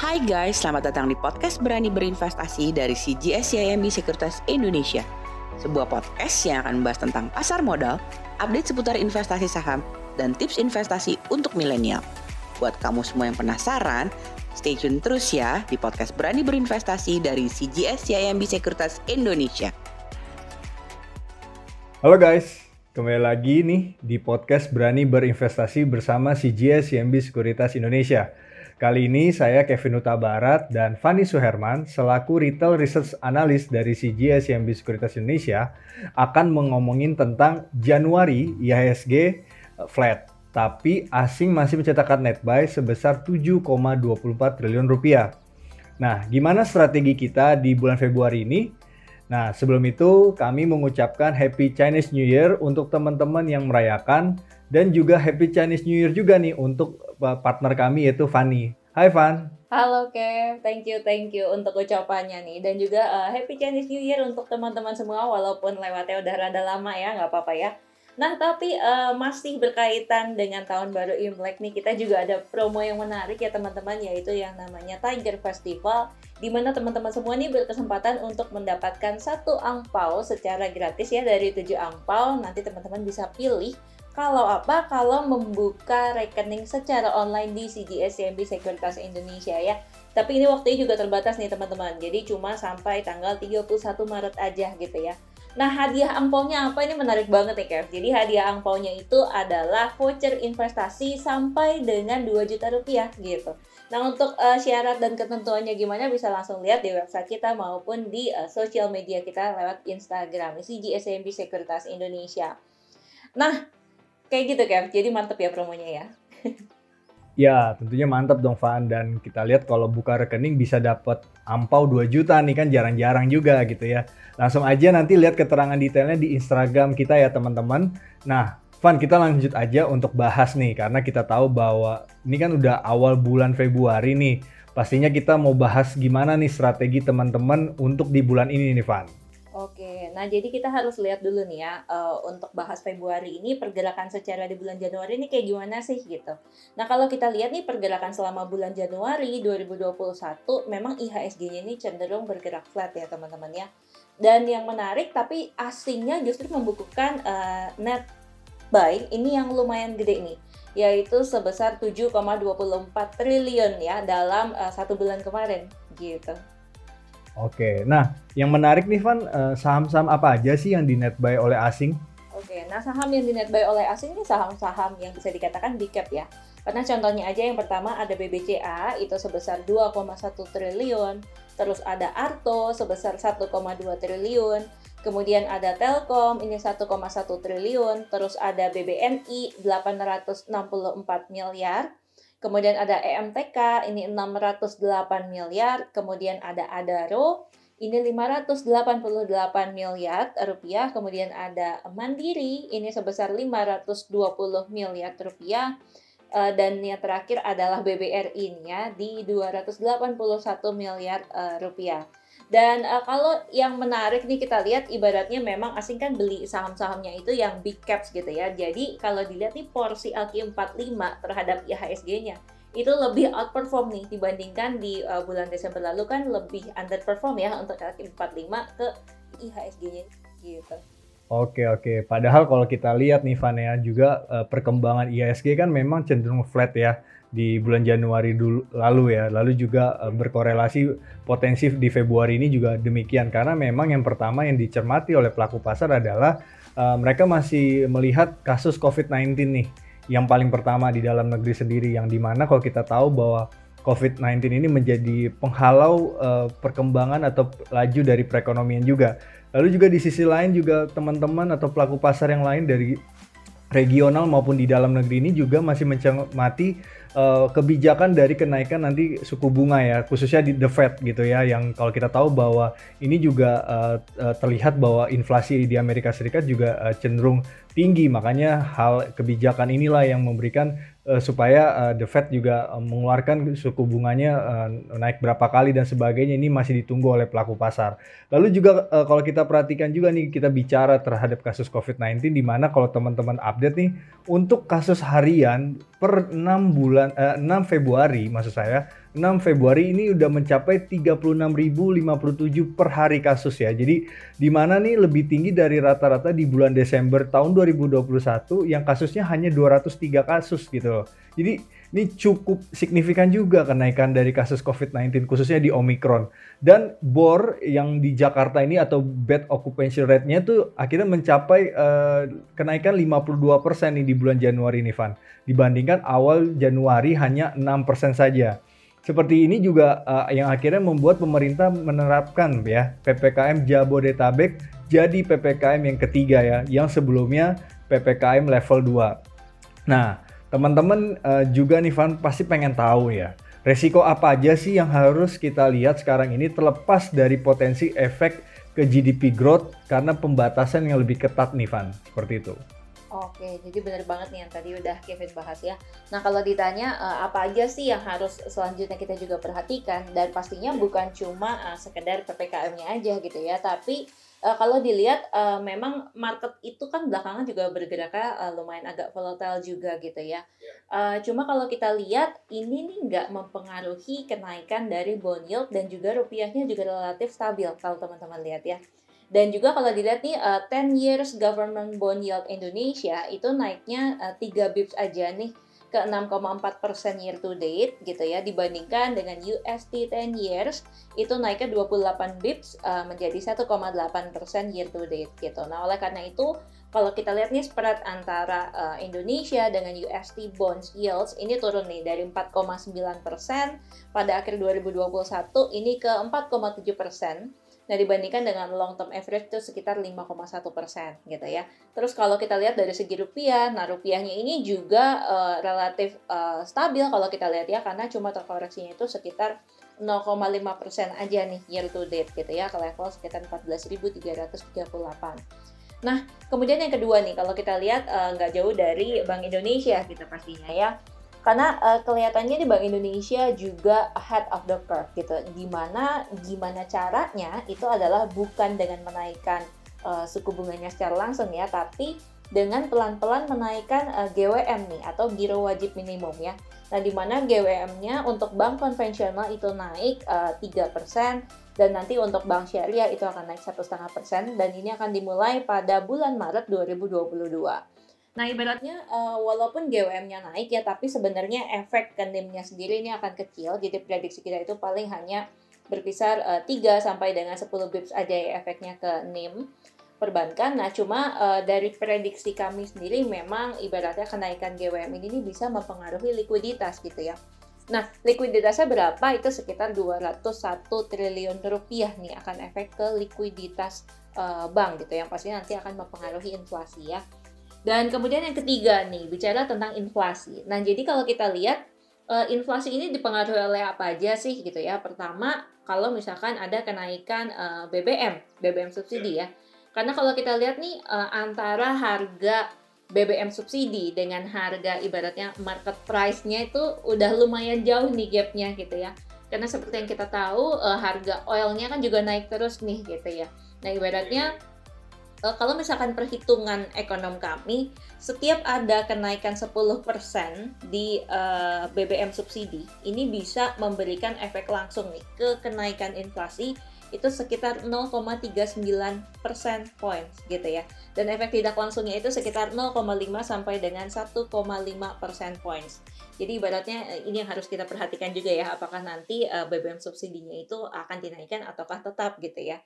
Hai guys, selamat datang di podcast Berani Berinvestasi dari CGS CIMB Sekuritas Indonesia. Sebuah podcast yang akan membahas tentang pasar modal, update seputar investasi saham, dan tips investasi untuk milenial. Buat kamu semua yang penasaran, stay tune terus ya di podcast Berani Berinvestasi dari CGS CIMB Sekuritas Indonesia. Halo guys, kembali lagi nih di podcast Berani Berinvestasi bersama CGS CIMB Sekuritas Indonesia. Kali ini saya Kevin Uta Barat dan Fanny Suherman selaku Retail Research Analyst dari CGS CIMB Sekuritas Indonesia akan mengomongin tentang Januari IHSG eh, flat, tapi asing masih mencetakkan net buy sebesar 7,24 triliun rupiah. Nah, gimana strategi kita di bulan Februari ini? Nah, sebelum itu kami mengucapkan Happy Chinese New Year untuk teman-teman yang merayakan dan juga Happy Chinese New Year juga nih untuk partner kami yaitu Fanny. Hai Van. Halo Kev, thank you, thank you untuk ucapannya nih. Dan juga uh, Happy Chinese New Year untuk teman-teman semua walaupun lewatnya udah rada lama ya, nggak apa-apa ya. Nah, tapi uh, masih berkaitan dengan tahun baru Imlek nih, kita juga ada promo yang menarik ya teman-teman, yaitu yang namanya Tiger Festival, di mana teman-teman semua nih berkesempatan untuk mendapatkan satu angpau secara gratis ya dari tujuh angpau. Nanti teman-teman bisa pilih kalau apa? Kalau membuka rekening secara online di CGS CMB Sekuritas Indonesia ya. Tapi ini waktunya juga terbatas nih teman-teman. Jadi cuma sampai tanggal 31 Maret aja gitu ya. Nah hadiah angpaunya apa ini menarik banget ya Kev. Jadi hadiah angpaunya itu adalah voucher investasi sampai dengan 2 juta rupiah gitu. Nah untuk uh, syarat dan ketentuannya gimana bisa langsung lihat di website kita maupun di uh, sosial media kita lewat Instagram CGSMB Sekuritas Indonesia. Nah Kayak gitu Kev, jadi mantep ya promonya ya. ya, tentunya mantep dong Van dan kita lihat kalau buka rekening bisa dapat ampau 2 juta nih kan jarang-jarang juga gitu ya. Langsung aja nanti lihat keterangan detailnya di Instagram kita ya teman-teman. Nah, Van kita lanjut aja untuk bahas nih karena kita tahu bahwa ini kan udah awal bulan Februari nih. Pastinya kita mau bahas gimana nih strategi teman-teman untuk di bulan ini nih Van. Oke, nah jadi kita harus lihat dulu nih ya uh, untuk bahas Februari ini pergerakan secara di bulan Januari ini kayak gimana sih gitu. Nah kalau kita lihat nih pergerakan selama bulan Januari 2021 memang IHSG-nya ini cenderung bergerak flat ya teman-teman ya. Dan yang menarik tapi asingnya justru membukukan uh, net buy ini yang lumayan gede nih yaitu sebesar 7,24 triliun ya dalam uh, satu bulan kemarin gitu. Oke, nah yang menarik nih Van, eh, saham-saham apa aja sih yang di net buy oleh asing? Oke, nah saham yang di net buy oleh asing ini saham-saham yang bisa dikatakan big cap ya. Karena contohnya aja yang pertama ada BBCA itu sebesar 2,1 triliun, terus ada Arto sebesar 1,2 triliun, kemudian ada Telkom ini 1,1 triliun, terus ada BBNI 864 miliar, Kemudian ada EMTK, ini 608 miliar. Kemudian ada Adaro, ini 588 miliar rupiah. Kemudian ada Mandiri, ini sebesar 520 miliar rupiah. Uh, dan yang terakhir adalah BBRI-nya di 281 miliar uh, rupiah. Dan uh, kalau yang menarik nih kita lihat ibaratnya memang asing kan beli saham-sahamnya itu yang big caps gitu ya. Jadi kalau dilihat nih porsi LQ45 terhadap IHSG-nya itu lebih outperform nih dibandingkan di uh, bulan Desember lalu kan lebih underperform ya untuk LQ45 ke IHSG-nya gitu. Oke oke, padahal kalau kita lihat nih Van ya juga uh, perkembangan IHSG kan memang cenderung flat ya di bulan Januari dulu lalu ya. Lalu juga uh, berkorelasi potensi di Februari ini juga demikian karena memang yang pertama yang dicermati oleh pelaku pasar adalah uh, mereka masih melihat kasus COVID-19 nih yang paling pertama di dalam negeri sendiri yang di mana kalau kita tahu bahwa COVID-19 ini menjadi penghalau uh, perkembangan atau laju dari perekonomian juga. Lalu juga di sisi lain juga teman-teman atau pelaku pasar yang lain dari regional maupun di dalam negeri ini juga masih mencermati uh, kebijakan dari kenaikan nanti suku bunga ya, khususnya di The Fed gitu ya, yang kalau kita tahu bahwa ini juga uh, terlihat bahwa inflasi di Amerika Serikat juga uh, cenderung tinggi, makanya hal kebijakan inilah yang memberikan uh, supaya uh, The Fed juga uh, mengeluarkan suku bunganya uh, naik berapa kali dan sebagainya ini masih ditunggu oleh pelaku pasar. Lalu juga uh, kalau kita perhatikan juga nih kita bicara terhadap kasus COVID-19 di mana kalau teman-teman update nih untuk kasus harian per 6 bulan uh, 6 Februari maksud saya 6 Februari ini udah mencapai 36.057 per hari kasus ya. Jadi di mana nih lebih tinggi dari rata-rata di bulan Desember tahun 2021 yang kasusnya hanya 203 kasus gitu loh. Jadi ini cukup signifikan juga kenaikan dari kasus COVID-19 khususnya di Omicron. Dan BOR yang di Jakarta ini atau bed occupancy rate-nya tuh akhirnya mencapai uh, kenaikan 52% nih di bulan Januari nih Van. Dibandingkan awal Januari hanya 6% saja. Seperti ini juga uh, yang akhirnya membuat pemerintah menerapkan ya PPKM Jabodetabek jadi PPKM yang ketiga ya, yang sebelumnya PPKM level 2. Nah, teman-teman uh, juga nih Van pasti pengen tahu ya, resiko apa aja sih yang harus kita lihat sekarang ini terlepas dari potensi efek ke GDP growth karena pembatasan yang lebih ketat nih Van, seperti itu. Oke, jadi benar banget nih yang tadi udah Kevin bahas ya. Nah kalau ditanya uh, apa aja sih yang harus selanjutnya kita juga perhatikan dan pastinya bukan cuma uh, sekedar ppkm-nya aja gitu ya, tapi uh, kalau dilihat uh, memang market itu kan belakangan juga bergeraknya uh, lumayan agak volatile juga gitu ya. Uh, cuma kalau kita lihat ini nih nggak mempengaruhi kenaikan dari bond yield dan juga rupiahnya juga relatif stabil kalau teman-teman lihat ya. Dan juga kalau dilihat nih uh, eh, 10 years government bond yield Indonesia itu naiknya uh, eh, 3 bips aja nih ke 6,4 persen year to date gitu ya dibandingkan dengan USD 10 years itu naiknya 28 bips uh, menjadi 1,8 persen year to date gitu. Nah oleh karena itu kalau kita lihat nih spread antara uh, Indonesia dengan USD bonds yields ini turun nih dari 4,9 persen pada akhir 2021 ini ke 4,7 persen Nah, dibandingkan dengan long term average itu sekitar 5,1 persen gitu ya. Terus kalau kita lihat dari segi rupiah, nah rupiahnya ini juga uh, relatif uh, stabil kalau kita lihat ya, karena cuma terkoreksinya itu sekitar 0,5 persen aja nih year to date gitu ya, ke level sekitar 14.338. Nah, kemudian yang kedua nih, kalau kita lihat uh, nggak jauh dari Bank Indonesia gitu pastinya ya karena uh, kelihatannya di Bank Indonesia juga ahead of the curve gitu. Di mana gimana caranya itu adalah bukan dengan menaikkan uh, suku bunganya secara langsung ya tapi dengan pelan-pelan menaikkan uh, GWM nih atau giro wajib minimum ya. Nah di mana GWM-nya untuk bank konvensional itu naik uh, 3% dan nanti untuk bank syariah itu akan naik satu setengah persen dan ini akan dimulai pada bulan Maret 2022 Nah, ibaratnya uh, walaupun GWM-nya naik ya, tapi sebenarnya efek ke NIM-nya sendiri ini akan kecil. Jadi prediksi kita itu paling hanya berkisar uh, eh, 3 sampai dengan 10 bips aja ya efeknya ke NIM perbankan. Nah, cuma uh, dari prediksi kami sendiri memang ibaratnya kenaikan GWM ini bisa mempengaruhi likuiditas gitu ya. Nah, likuiditasnya berapa? Itu sekitar 201 triliun rupiah nih akan efek ke likuiditas uh, bank gitu yang pasti nanti akan mempengaruhi inflasi ya. Dan kemudian yang ketiga nih, bicara tentang inflasi. Nah, jadi kalau kita lihat uh, inflasi ini dipengaruhi oleh apa aja sih gitu ya. Pertama, kalau misalkan ada kenaikan eh, BBM, BBM subsidi ya. Karena kalau kita lihat nih uh, antara harga BBM subsidi dengan harga ibaratnya market price-nya itu udah lumayan jauh nih gapnya gitu ya. Karena seperti yang kita tahu harga oilnya kan juga naik terus nih gitu ya. Nah ibaratnya uh, kalau misalkan perhitungan ekonom kami, setiap ada kenaikan 10% di uh, eh, BBM subsidi, ini bisa memberikan efek langsung nih ke kenaikan inflasi itu sekitar 0,39 persen points gitu ya. Dan efek tidak langsungnya itu sekitar 0,5 sampai dengan 1,5 persen points. Jadi ibaratnya eh, ini yang harus kita perhatikan juga ya, apakah nanti uh, BBM subsidinya itu akan dinaikkan ataukah tetap gitu ya.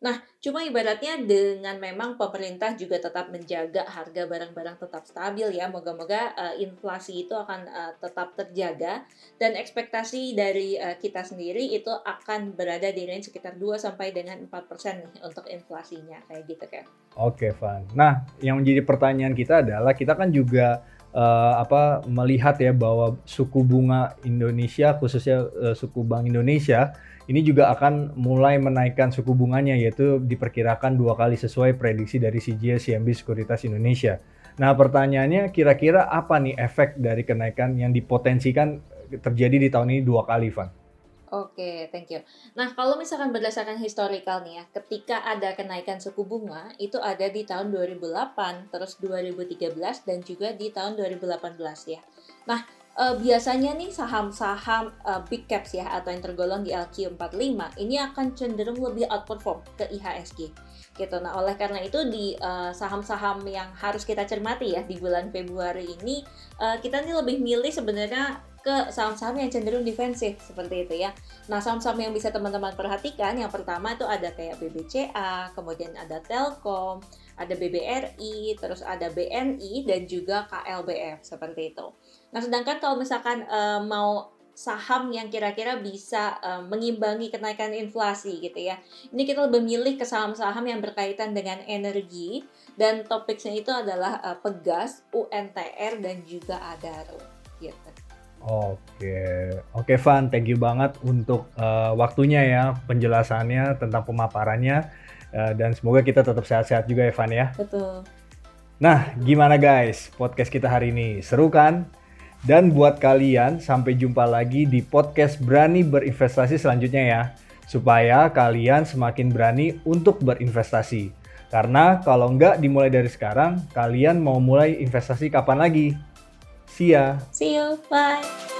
Nah, cuma ibaratnya dengan memang pemerintah juga tetap menjaga harga barang-barang tetap stabil ya. Moga-moga uh, inflasi itu akan uh, tetap terjaga dan ekspektasi dari uh, kita sendiri itu akan berada di range sekitar 2 sampai dengan 4% nih untuk inflasinya kayak gitu kan. Oke, Van. Nah, yang menjadi pertanyaan kita adalah kita kan juga uh, apa melihat ya bahwa suku bunga Indonesia khususnya uh, suku Bank Indonesia ini juga akan mulai menaikkan suku bunganya yaitu diperkirakan dua kali sesuai prediksi dari CGS CMB Sekuritas Indonesia. Nah pertanyaannya kira-kira apa nih efek dari kenaikan yang dipotensikan terjadi di tahun ini dua kali, Van? Oke, okay, thank you. Nah, kalau misalkan berdasarkan historical nih ya, ketika ada kenaikan suku bunga, itu ada di tahun 2008, terus 2013, dan juga di tahun 2018 ya. Nah, uh, biasanya nih saham-saham uh, big caps ya atau yang tergolong di LQ45 ini akan cenderung lebih outperform ke IHSG gitu. Nah, oleh karena itu di saham-saham uh, yang harus kita cermati ya di bulan Februari ini uh, kita nih lebih milih sebenarnya ke saham-saham yang cenderung defensif seperti itu ya. Nah, saham-saham yang bisa teman-teman perhatikan yang pertama itu ada kayak BBCA, kemudian ada Telkom, ada BBRI, terus ada BNI dan juga KLBF seperti itu. Nah, sedangkan kalau misalkan uh, mau saham yang kira-kira bisa uh, mengimbangi kenaikan inflasi gitu ya. Ini kita lebih milih ke saham-saham yang berkaitan dengan energi dan topiknya itu adalah uh, Pegas, UNTR dan juga Adaro gitu. Oke, oke Van, thank you banget untuk uh, waktunya ya, penjelasannya tentang pemaparannya uh, dan semoga kita tetap sehat-sehat juga ya Van ya. Betul. Nah, gimana guys podcast kita hari ini? Seru kan? Dan buat kalian sampai jumpa lagi di podcast Berani Berinvestasi selanjutnya ya. Supaya kalian semakin berani untuk berinvestasi. Karena kalau nggak dimulai dari sekarang, kalian mau mulai investasi kapan lagi? See ya. See you. Bye.